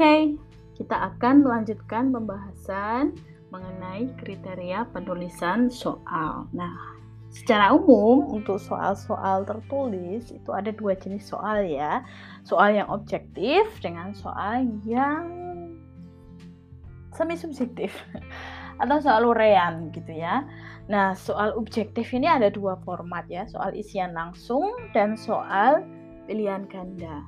Oke, kita akan melanjutkan pembahasan mengenai kriteria penulisan soal. Nah, secara umum untuk soal-soal tertulis itu ada dua jenis soal ya. Soal yang objektif dengan soal yang semi subjektif atau soal urean gitu ya. Nah, soal objektif ini ada dua format ya, soal isian langsung dan soal pilihan ganda.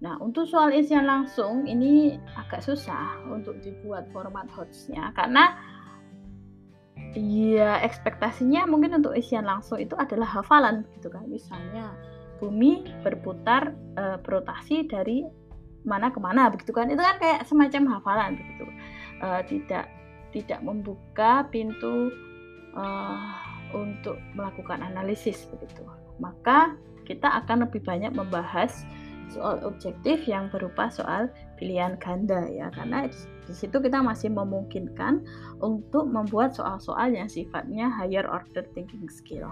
Nah, untuk soal isian langsung ini agak susah untuk dibuat format hotsnya karena ya ekspektasinya mungkin untuk isian langsung itu adalah hafalan gitu kan. Misalnya bumi berputar e, berotasi dari mana ke mana begitu kan. Itu kan kayak semacam hafalan begitu. E, tidak tidak membuka pintu e, untuk melakukan analisis begitu. Maka kita akan lebih banyak membahas soal objektif yang berupa soal pilihan ganda ya karena di situ kita masih memungkinkan untuk membuat soal-soal yang sifatnya higher order thinking skill.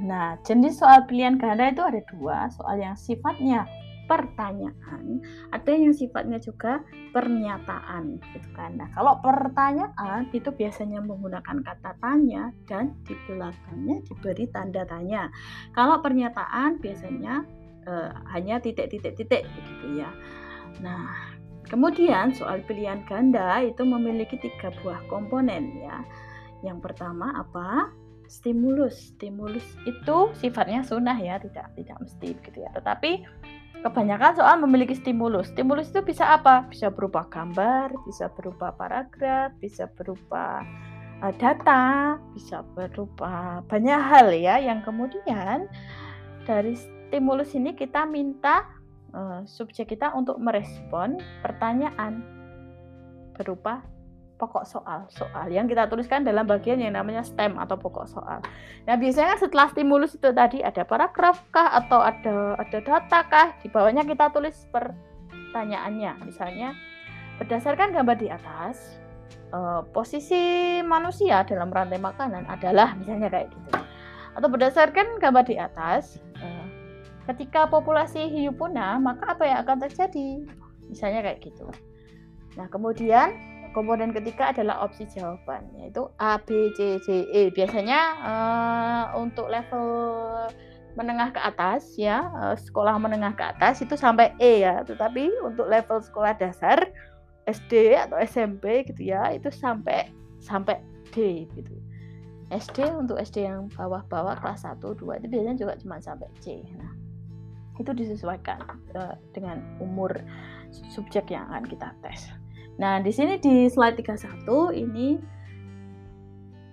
Nah, jenis soal pilihan ganda itu ada dua, soal yang sifatnya pertanyaan, ada yang sifatnya juga pernyataan gitu kan. Nah, kalau pertanyaan itu biasanya menggunakan kata tanya dan di belakangnya diberi tanda tanya. Kalau pernyataan biasanya uh, hanya titik-titik-titik begitu ya. Nah, kemudian soal pilihan ganda itu memiliki tiga buah komponen ya. Yang pertama apa? Stimulus. Stimulus itu sifatnya sunnah ya, tidak tidak mesti begitu ya. Tetapi kebanyakan soal memiliki stimulus. Stimulus itu bisa apa? Bisa berupa gambar, bisa berupa paragraf, bisa berupa uh, data, bisa berupa banyak hal ya yang kemudian dari stimulus ini kita minta uh, subjek kita untuk merespon pertanyaan berupa pokok soal. Soal yang kita tuliskan dalam bagian yang namanya stem atau pokok soal. Nah biasanya setelah stimulus itu tadi ada paragraf kah atau ada ada data kah? Di bawahnya kita tulis pertanyaannya. Misalnya berdasarkan gambar di atas uh, posisi manusia dalam rantai makanan adalah misalnya kayak gitu. Atau berdasarkan gambar di atas uh, ketika populasi hiu punah, maka apa yang akan terjadi? Misalnya kayak gitu. Nah, kemudian komponen ketiga adalah opsi jawaban, yaitu A, B, C, D, E. Biasanya uh, untuk level menengah ke atas ya, uh, sekolah menengah ke atas itu sampai E ya. Tetapi untuk level sekolah dasar SD atau SMP gitu ya, itu sampai sampai D gitu. SD untuk SD yang bawah-bawah kelas 1, 2 itu biasanya juga cuma sampai C. Nah, itu disesuaikan uh, dengan umur subjek yang akan kita tes. Nah, di sini di slide 31 ini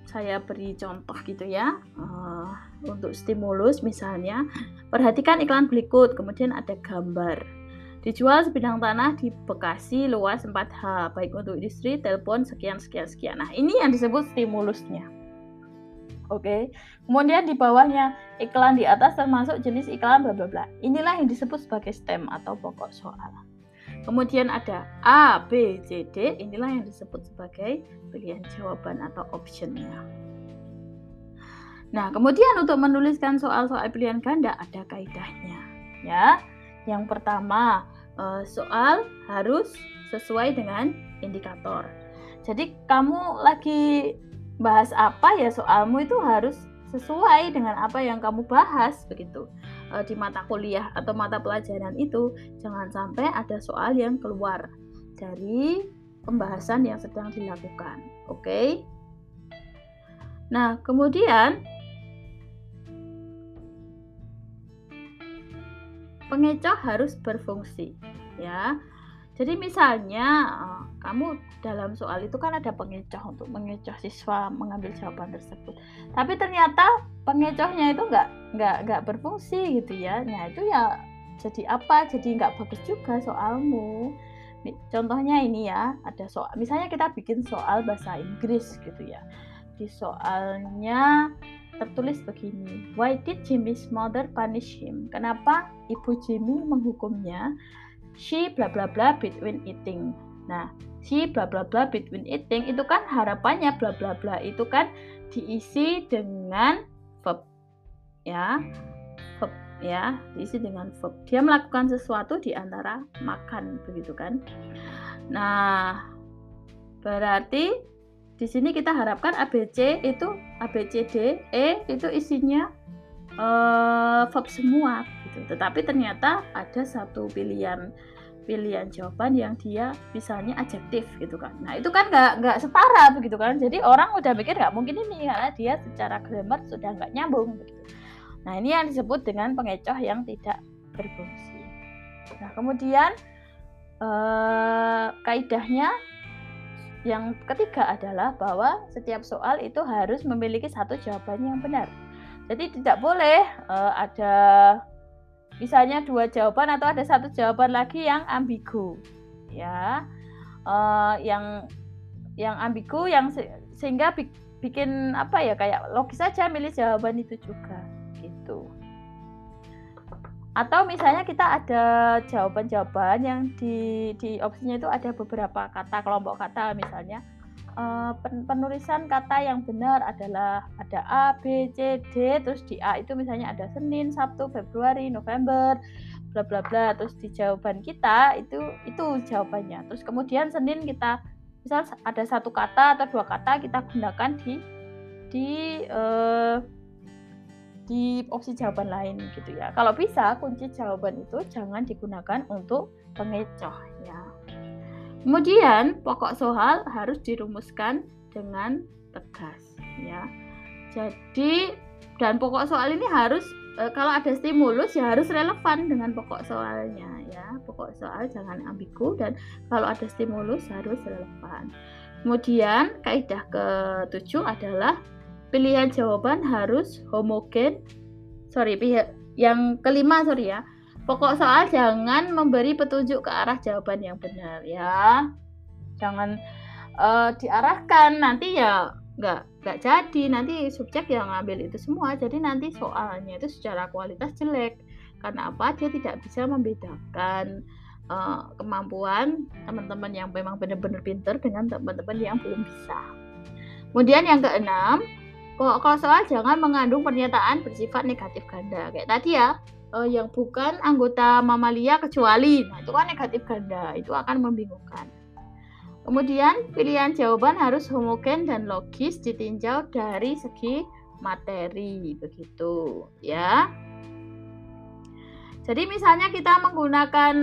saya beri contoh gitu ya. Uh, untuk stimulus misalnya, perhatikan iklan berikut, kemudian ada gambar. Dijual sebidang tanah di Bekasi luas 4H, baik untuk industri, telepon, sekian, sekian, sekian. Nah, ini yang disebut stimulusnya. Oke. Okay. Kemudian di bawahnya iklan di atas termasuk jenis iklan bla bla bla. Inilah yang disebut sebagai stem atau pokok soal. Kemudian ada A, B, C, D. Inilah yang disebut sebagai pilihan jawaban atau optionnya. Nah, kemudian untuk menuliskan soal-soal pilihan ganda ada kaidahnya. Ya, yang pertama eh, soal harus sesuai dengan indikator. Jadi kamu lagi bahas apa ya soalmu itu harus sesuai dengan apa yang kamu bahas begitu e, di mata kuliah atau mata pelajaran itu jangan sampai ada soal yang keluar dari pembahasan yang sedang dilakukan oke okay? nah kemudian pengecoh harus berfungsi ya jadi misalnya eh, kamu dalam soal itu kan ada pengecoh untuk mengecoh siswa mengambil jawaban tersebut. Tapi ternyata pengecohnya itu nggak nggak nggak berfungsi gitu ya. Nah itu ya jadi apa? Jadi nggak bagus juga soalmu. Contohnya ini ya, ada soal. Misalnya kita bikin soal bahasa Inggris gitu ya. Di soalnya tertulis begini, Why did Jimmy's mother punish him? Kenapa ibu Jimmy menghukumnya? She bla bla bla between eating. Nah, she bla bla bla between eating itu kan harapannya bla bla bla itu kan diisi dengan verb ya. Verb ya diisi dengan verb dia melakukan sesuatu di antara makan begitu kan nah berarti di sini kita harapkan ABC itu ABCD E itu isinya uh, verb semua gitu tetapi ternyata ada satu pilihan pilihan jawaban yang dia misalnya adjektif gitu kan. Nah itu kan nggak nggak setara begitu kan. Jadi orang udah mikir nggak mungkin ini karena dia secara grammar sudah nggak nyambung begitu. Nah ini yang disebut dengan pengecoh yang tidak berfungsi. Nah kemudian eh, kaidahnya yang ketiga adalah bahwa setiap soal itu harus memiliki satu jawaban yang benar. Jadi tidak boleh uh, ada misalnya dua jawaban atau ada satu jawaban lagi yang ambigu. Ya uh, yang yang ambigu yang se sehingga bi bikin apa ya kayak logis saja milih jawaban itu juga gitu. Atau misalnya kita ada jawaban-jawaban yang di di opsinya itu ada beberapa kata kelompok kata misalnya uh, penulisan kata yang benar adalah ada A, B, C, D, terus di A itu misalnya ada Senin, Sabtu, Februari, November, bla bla bla. Terus di jawaban kita itu itu jawabannya. Terus kemudian Senin kita misal ada satu kata atau dua kata kita gunakan di di uh, di opsi jawaban lain gitu ya. Kalau bisa kunci jawaban itu jangan digunakan untuk pengecoh. Kemudian pokok soal harus dirumuskan dengan tegas ya. Jadi dan pokok soal ini harus e, kalau ada stimulus ya harus relevan dengan pokok soalnya ya. Pokok soal jangan ambigu dan kalau ada stimulus harus relevan. Kemudian kaidah ketujuh adalah pilihan jawaban harus homogen. Sorry, yang kelima sorry ya Pokok soal jangan memberi petunjuk ke arah jawaban yang benar ya. Jangan uh, diarahkan. Nanti ya nggak nggak jadi. Nanti subjek yang ngambil itu semua. Jadi nanti soalnya itu secara kualitas jelek. Karena apa? Dia tidak bisa membedakan uh, kemampuan teman-teman yang memang benar-benar pinter dengan teman-teman yang belum bisa. Kemudian yang keenam pokok soal jangan mengandung pernyataan bersifat negatif ganda. Kayak tadi ya uh, yang bukan anggota mamalia kecuali. Nah, itu kan negatif ganda, itu akan membingungkan. Kemudian pilihan jawaban harus homogen dan logis ditinjau dari segi materi begitu, ya. Jadi misalnya kita menggunakan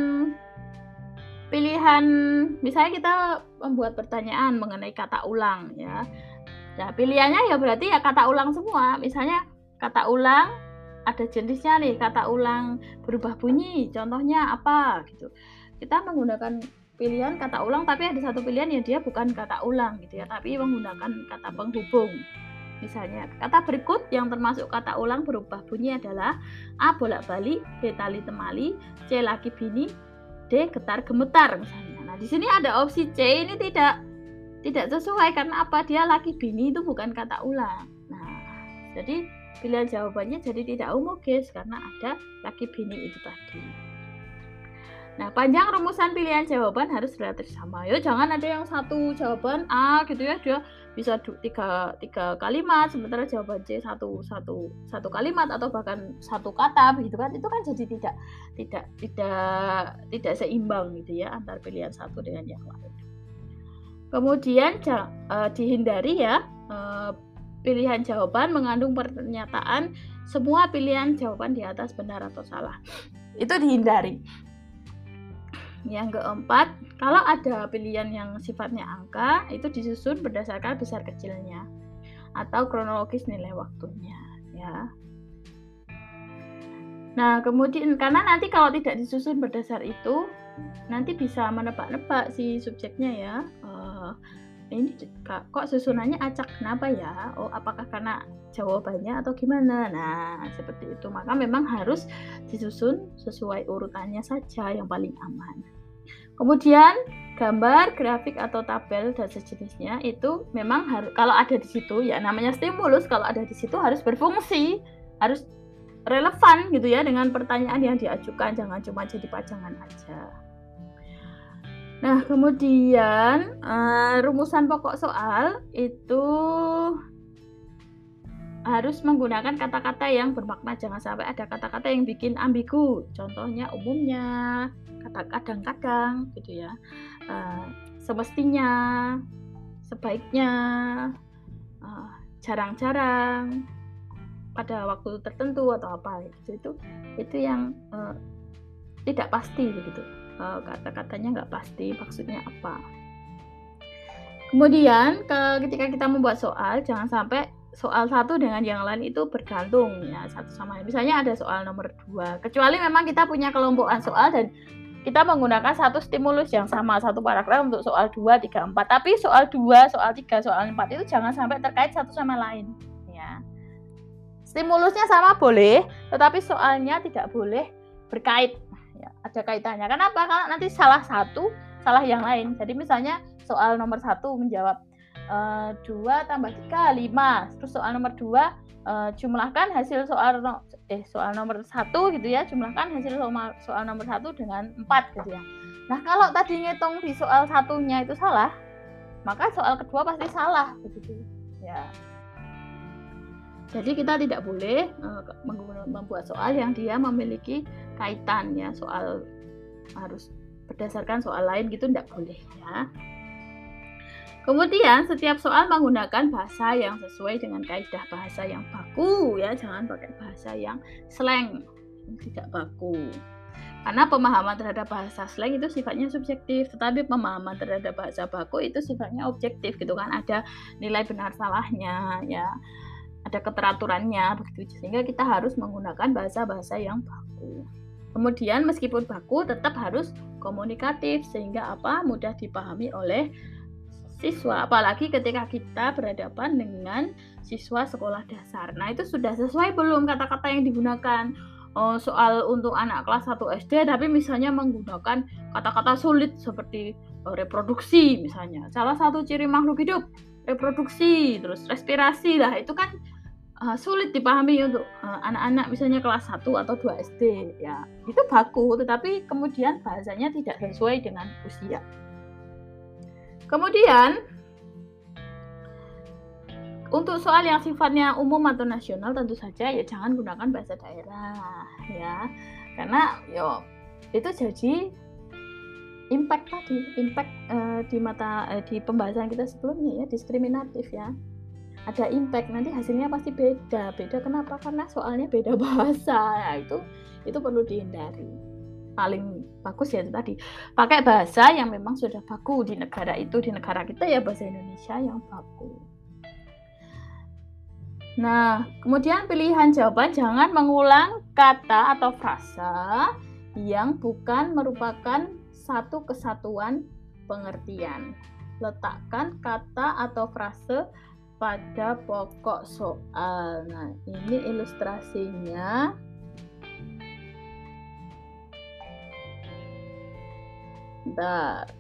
pilihan misalnya kita membuat pertanyaan mengenai kata ulang ya. Nah, pilihannya ya berarti ya kata ulang semua. Misalnya kata ulang ada jenisnya nih kata ulang berubah bunyi contohnya apa gitu. Kita menggunakan pilihan kata ulang tapi ada satu pilihan yang dia bukan kata ulang gitu ya tapi menggunakan kata penghubung. Misalnya kata berikut yang termasuk kata ulang berubah bunyi adalah A bolak balik B tali temali C laki bini D getar gemetar misalnya. Nah di sini ada opsi C ini tidak tidak sesuai karena apa? Dia laki bini itu bukan kata ulang. Nah jadi pilihan jawabannya jadi tidak homogenis karena ada laki bini itu tadi. Nah, panjang rumusan pilihan jawaban harus relatif sama. Yo, jangan ada yang satu jawaban A gitu ya, dia bisa tiga, tiga kalimat, sementara jawaban C satu, satu, satu kalimat atau bahkan satu kata begitu kan. Itu kan jadi tidak tidak tidak tidak seimbang gitu ya antar pilihan satu dengan yang lain. Kemudian uh, dihindari ya uh, pilihan jawaban mengandung pernyataan semua pilihan jawaban di atas benar atau salah. Itu dihindari. Yang keempat, kalau ada pilihan yang sifatnya angka, itu disusun berdasarkan besar kecilnya atau kronologis nilai waktunya, ya. Nah, kemudian karena nanti kalau tidak disusun berdasar itu, nanti bisa menebak-nebak si subjeknya ya. Uh, ini kok susunannya acak? Kenapa ya? Oh apakah karena jawabannya atau gimana? Nah seperti itu. Maka memang harus disusun sesuai urutannya saja yang paling aman. Kemudian gambar grafik atau tabel dan sejenisnya itu memang harus kalau ada di situ ya namanya stimulus kalau ada di situ harus berfungsi harus relevan gitu ya dengan pertanyaan yang diajukan. Jangan cuma jadi pajangan aja Nah, kemudian uh, rumusan pokok soal itu harus menggunakan kata-kata yang bermakna. Jangan sampai ada kata-kata yang bikin ambigu. Contohnya umumnya kata kadang-kadang gitu ya. Uh, semestinya sebaiknya uh, jarang-jarang pada waktu tertentu atau apa gitu. Itu itu yang uh, tidak pasti begitu uh, kata-katanya nggak pasti maksudnya apa kemudian ke, ketika kita membuat soal jangan sampai soal satu dengan yang lain itu bergantung ya satu sama lain. Misalnya ada soal nomor dua, kecuali memang kita punya kelompokan soal dan kita menggunakan satu stimulus yang sama satu paragraf untuk soal 2, 3, 4. Tapi soal 2, soal 3, soal 4 itu jangan sampai terkait satu sama lain ya. Stimulusnya sama boleh, tetapi soalnya tidak boleh berkait ada kaitannya. Kenapa? Karena nanti salah satu, salah yang lain. Jadi misalnya soal nomor satu menjawab uh, tambah tiga lima terus soal nomor dua uh, jumlahkan hasil soal no, eh soal nomor satu gitu ya jumlahkan hasil soal, soal nomor satu dengan empat gitu ya nah kalau tadi ngitung di soal satunya itu salah maka soal kedua pasti salah begitu ya jadi kita tidak boleh uh, membuat soal yang dia memiliki kaitan ya soal harus berdasarkan soal lain gitu tidak boleh ya Kemudian setiap soal menggunakan bahasa yang sesuai dengan kaidah bahasa yang baku ya, jangan pakai bahasa yang slang tidak baku. Karena pemahaman terhadap bahasa slang itu sifatnya subjektif, tetapi pemahaman terhadap bahasa baku itu sifatnya objektif gitu kan, ada nilai benar salahnya ya. Ada keteraturannya begitu sehingga kita harus menggunakan bahasa-bahasa yang baku. Kemudian meskipun baku tetap harus komunikatif sehingga apa mudah dipahami oleh siswa, apalagi ketika kita berhadapan dengan siswa sekolah dasar. Nah, itu sudah sesuai belum kata-kata yang digunakan? Oh, soal untuk anak kelas 1 SD tapi misalnya menggunakan kata-kata sulit seperti oh, reproduksi misalnya. Salah satu ciri makhluk hidup reproduksi, terus respirasi lah itu kan uh, sulit dipahami untuk eh, anak-anak uh, misalnya kelas 1 atau 2 SD ya. Itu baku tetapi kemudian bahasanya tidak sesuai dengan usia. Kemudian untuk soal yang sifatnya umum atau nasional tentu saja ya jangan gunakan bahasa daerah ya. Karena yo itu jadi impact tadi, impact uh, di mata uh, di pembahasan kita sebelumnya ya diskriminatif ya. Ada impact nanti hasilnya pasti beda. Beda kenapa? Karena soalnya beda bahasa. Ya, itu itu perlu dihindari paling bagus ya tadi pakai bahasa yang memang sudah baku di negara itu di negara kita ya bahasa Indonesia yang baku nah kemudian pilihan jawaban jangan mengulang kata atau frasa yang bukan merupakan satu kesatuan pengertian letakkan kata atau frase pada pokok soal nah ini ilustrasinya Bentar.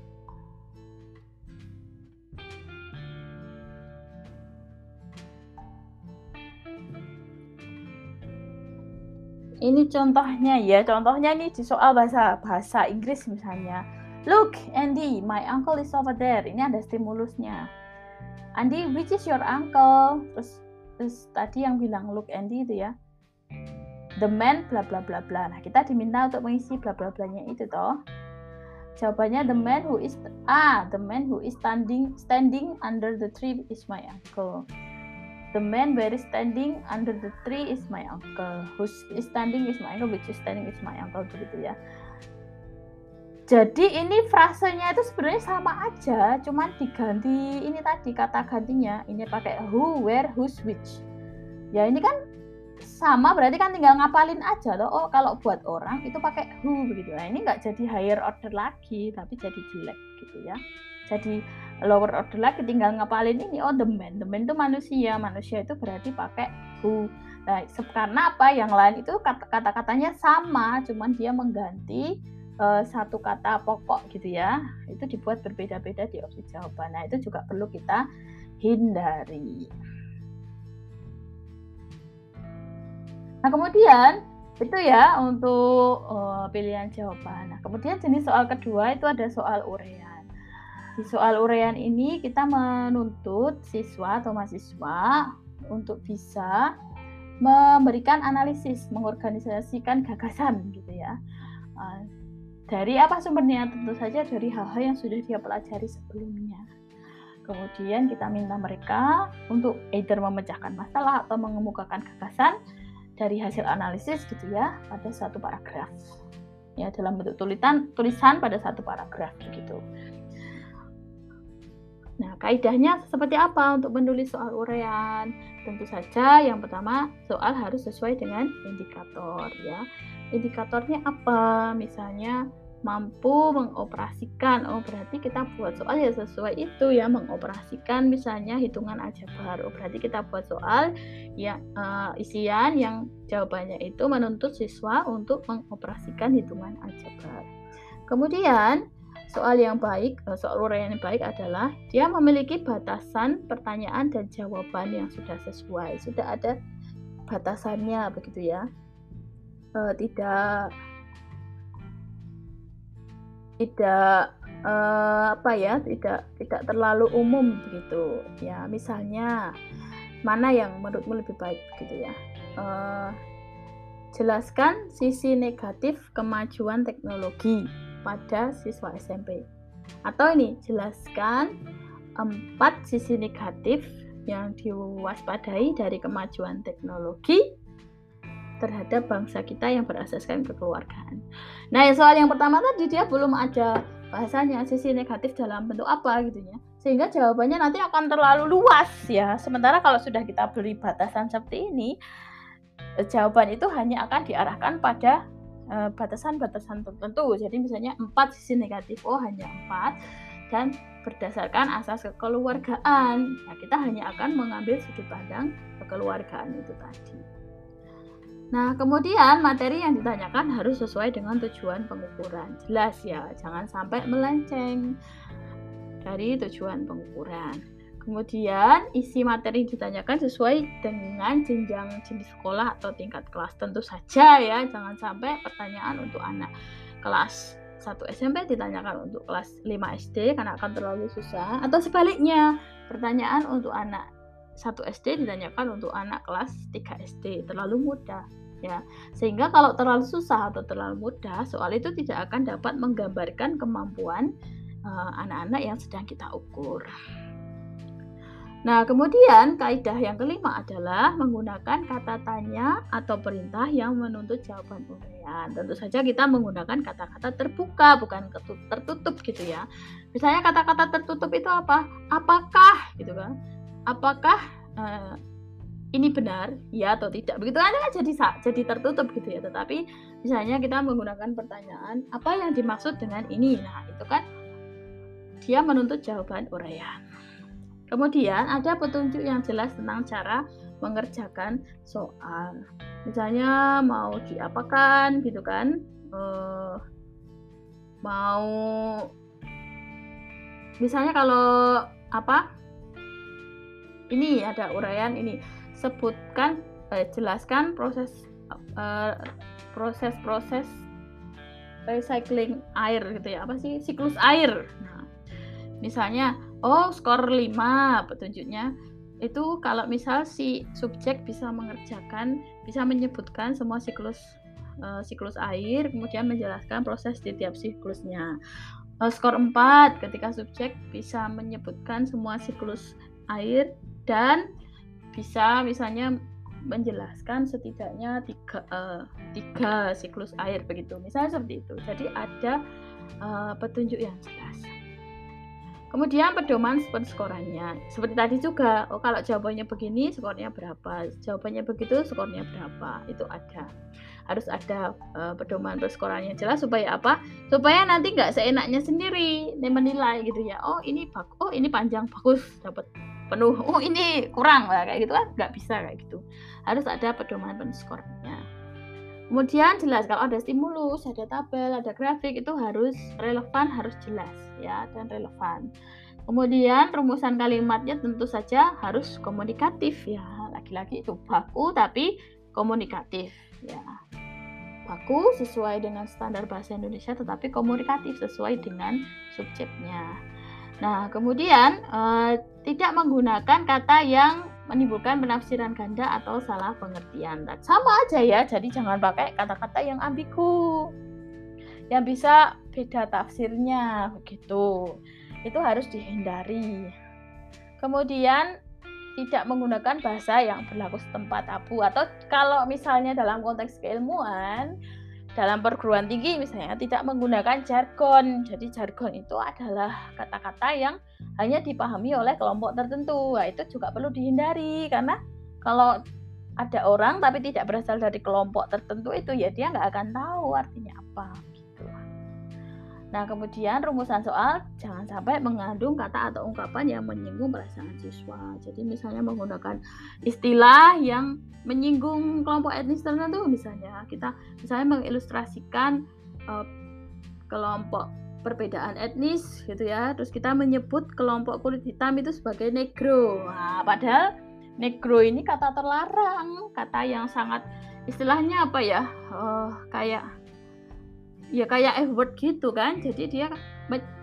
Ini contohnya ya, contohnya ini di soal bahasa bahasa Inggris misalnya. Look, Andy, my uncle is over there. Ini ada stimulusnya. Andy, which is your uncle? Terus, terus tadi yang bilang look Andy itu ya. The man bla bla bla bla. Nah, kita diminta untuk mengisi bla bla blanya itu toh. Jawabannya the man who is ah the man who is standing standing under the tree is my uncle. The man where is standing under the tree is my uncle. Who is standing is my uncle, which is standing is my uncle begitu ya. Jadi ini frasenya itu sebenarnya sama aja, cuman diganti ini tadi kata gantinya. Ini pakai who, where, whose, which. Ya ini kan sama berarti kan tinggal ngapalin aja loh oh kalau buat orang itu pakai who begitu. Nah ini nggak jadi higher order lagi tapi jadi jelek gitu ya. Jadi lower order lagi tinggal ngapalin ini. Oh the man the man itu manusia. Manusia itu berarti pakai who. Nah karena apa? Yang lain itu kata katanya sama cuman dia mengganti uh, satu kata pokok gitu ya itu dibuat berbeda-beda di opsi jawaban nah itu juga perlu kita hindari Nah, kemudian itu ya untuk uh, pilihan jawaban. Nah, kemudian jenis soal kedua itu ada soal urean. Di soal urean ini kita menuntut siswa atau mahasiswa untuk bisa memberikan analisis, mengorganisasikan gagasan gitu ya. Uh, dari apa sumbernya? Tentu saja dari hal-hal yang sudah dia pelajari sebelumnya. Kemudian kita minta mereka untuk either memecahkan masalah atau mengemukakan gagasan dari hasil analisis gitu ya pada satu paragraf. Ya dalam bentuk tulisan tulisan pada satu paragraf begitu. Nah, kaidahnya seperti apa untuk menulis soal uraian? Tentu saja yang pertama soal harus sesuai dengan indikator ya. Indikatornya apa? Misalnya mampu mengoperasikan. Oh, berarti kita buat soal ya sesuai itu ya, mengoperasikan misalnya hitungan aljabar. Oh, berarti kita buat soal ya uh, isian yang jawabannya itu menuntut siswa untuk mengoperasikan hitungan aljabar. Kemudian Soal yang baik, eh, soal uraian yang baik adalah dia memiliki batasan pertanyaan dan jawaban yang sudah sesuai, sudah ada batasannya begitu ya. E, tidak tidak e, apa ya, tidak tidak terlalu umum begitu. Ya, misalnya mana yang menurutmu lebih baik gitu ya. E, jelaskan sisi negatif kemajuan teknologi pada siswa SMP. Atau ini, jelaskan empat sisi negatif yang diwaspadai dari kemajuan teknologi terhadap bangsa kita yang berasaskan kekeluargaan. Nah, soal yang pertama tadi dia belum ada bahasanya sisi negatif dalam bentuk apa gitu ya. Sehingga jawabannya nanti akan terlalu luas ya. Sementara kalau sudah kita beri batasan seperti ini, jawaban itu hanya akan diarahkan pada Eh, batasan-batasan tertentu. Jadi misalnya empat sisi negatif, oh hanya empat dan berdasarkan asas kekeluargaan. Nah, kita hanya akan mengambil sudut pandang kekeluargaan itu tadi. Nah, kemudian materi yang ditanyakan harus sesuai dengan tujuan pengukuran. Jelas ya, jangan sampai melenceng dari tujuan pengukuran. Kemudian isi materi ditanyakan sesuai dengan jenjang jenis sekolah atau tingkat kelas. Tentu saja ya, jangan sampai pertanyaan untuk anak kelas 1 SMP ditanyakan untuk kelas 5 SD karena akan terlalu susah atau sebaliknya, pertanyaan untuk anak 1 SD ditanyakan untuk anak kelas 3 SD terlalu mudah ya. Sehingga kalau terlalu susah atau terlalu mudah, soal itu tidak akan dapat menggambarkan kemampuan eh, anak-anak uh, yang sedang kita ukur. Nah, kemudian kaidah yang kelima adalah menggunakan kata tanya atau perintah yang menuntut jawaban uraian. Tentu saja kita menggunakan kata-kata terbuka bukan tertutup gitu ya. Misalnya kata-kata tertutup itu apa? Apakah gitu kan? Apakah uh, ini benar ya atau tidak? Begitu kan jadi jadi tertutup gitu ya. Tetapi misalnya kita menggunakan pertanyaan apa yang dimaksud dengan ini? Nah, itu kan dia menuntut jawaban uraian. Kemudian ada petunjuk yang jelas tentang cara mengerjakan soal. Misalnya mau diapakan gitu kan? Uh, mau misalnya kalau apa? Ini ada uraian ini. Sebutkan eh, jelaskan proses proses-proses recycling air gitu ya. Apa sih? Siklus air. Nah, misalnya oh skor 5 petunjuknya. Itu kalau misal si subjek bisa mengerjakan bisa menyebutkan semua siklus uh, siklus air kemudian menjelaskan proses di tiap siklusnya. Uh, skor 4 ketika subjek bisa menyebutkan semua siklus air dan bisa misalnya menjelaskan setidaknya tiga, uh, tiga siklus air begitu misalnya seperti itu jadi ada uh, petunjuk yang jelas Kemudian pedoman penskorannya. Seperti tadi juga, oh kalau jawabannya begini, skornya berapa? Jawabannya begitu, skornya berapa? Itu ada. Harus ada uh, pedoman perskorannya jelas supaya apa? Supaya nanti nggak seenaknya sendiri menilai gitu ya. Oh ini bagus, oh ini panjang bagus, dapat penuh. Oh ini kurang lah kayak gitu kan nggak bisa kayak gitu. Harus ada pedoman penskorannya. Kemudian jelas kalau ada stimulus, ada tabel, ada grafik itu harus relevan, harus jelas ya dan relevan. Kemudian rumusan kalimatnya tentu saja harus komunikatif ya. Lagi-lagi itu baku tapi komunikatif ya. Baku sesuai dengan standar bahasa Indonesia tetapi komunikatif sesuai dengan subjeknya. Nah, kemudian eh, tidak menggunakan kata yang menimbulkan penafsiran ganda atau salah pengertian. Nah, sama aja ya, jadi jangan pakai kata-kata yang ambigu. Yang bisa beda tafsirnya begitu. Itu harus dihindari. Kemudian tidak menggunakan bahasa yang berlaku setempat abu atau kalau misalnya dalam konteks keilmuan dalam perguruan tinggi misalnya tidak menggunakan jargon. Jadi jargon itu adalah kata-kata yang hanya dipahami oleh kelompok tertentu. Nah, itu juga perlu dihindari karena kalau ada orang tapi tidak berasal dari kelompok tertentu itu ya dia nggak akan tahu artinya apa. Nah, kemudian rumusan soal jangan sampai mengandung kata atau ungkapan yang menyinggung perasaan siswa. Jadi misalnya menggunakan istilah yang menyinggung kelompok etnis tertentu misalnya kita misalnya mengilustrasikan uh, kelompok perbedaan etnis gitu ya. Terus kita menyebut kelompok kulit hitam itu sebagai negro. Nah, padahal negro ini kata terlarang, kata yang sangat istilahnya apa ya? Uh, kayak ya kayak F word gitu kan. Jadi dia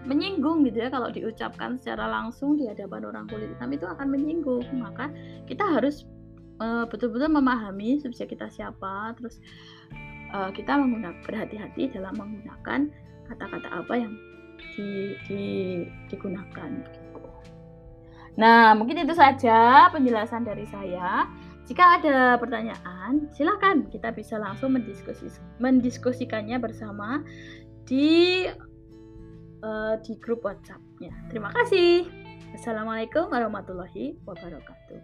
menyinggung gitu ya. Kalau diucapkan secara langsung di hadapan orang kulit hitam itu akan menyinggung. Maka kita harus uh, betul-betul memahami subjek kita siapa. Terus uh, kita menggunakan berhati-hati dalam menggunakan kata-kata apa yang di, di, digunakan. Nah mungkin itu saja penjelasan dari saya. Jika ada pertanyaan, silakan kita bisa langsung mendiskusi, mendiskusikannya bersama di uh, di grup WhatsApp-nya. Terima kasih. Assalamualaikum warahmatullahi wabarakatuh.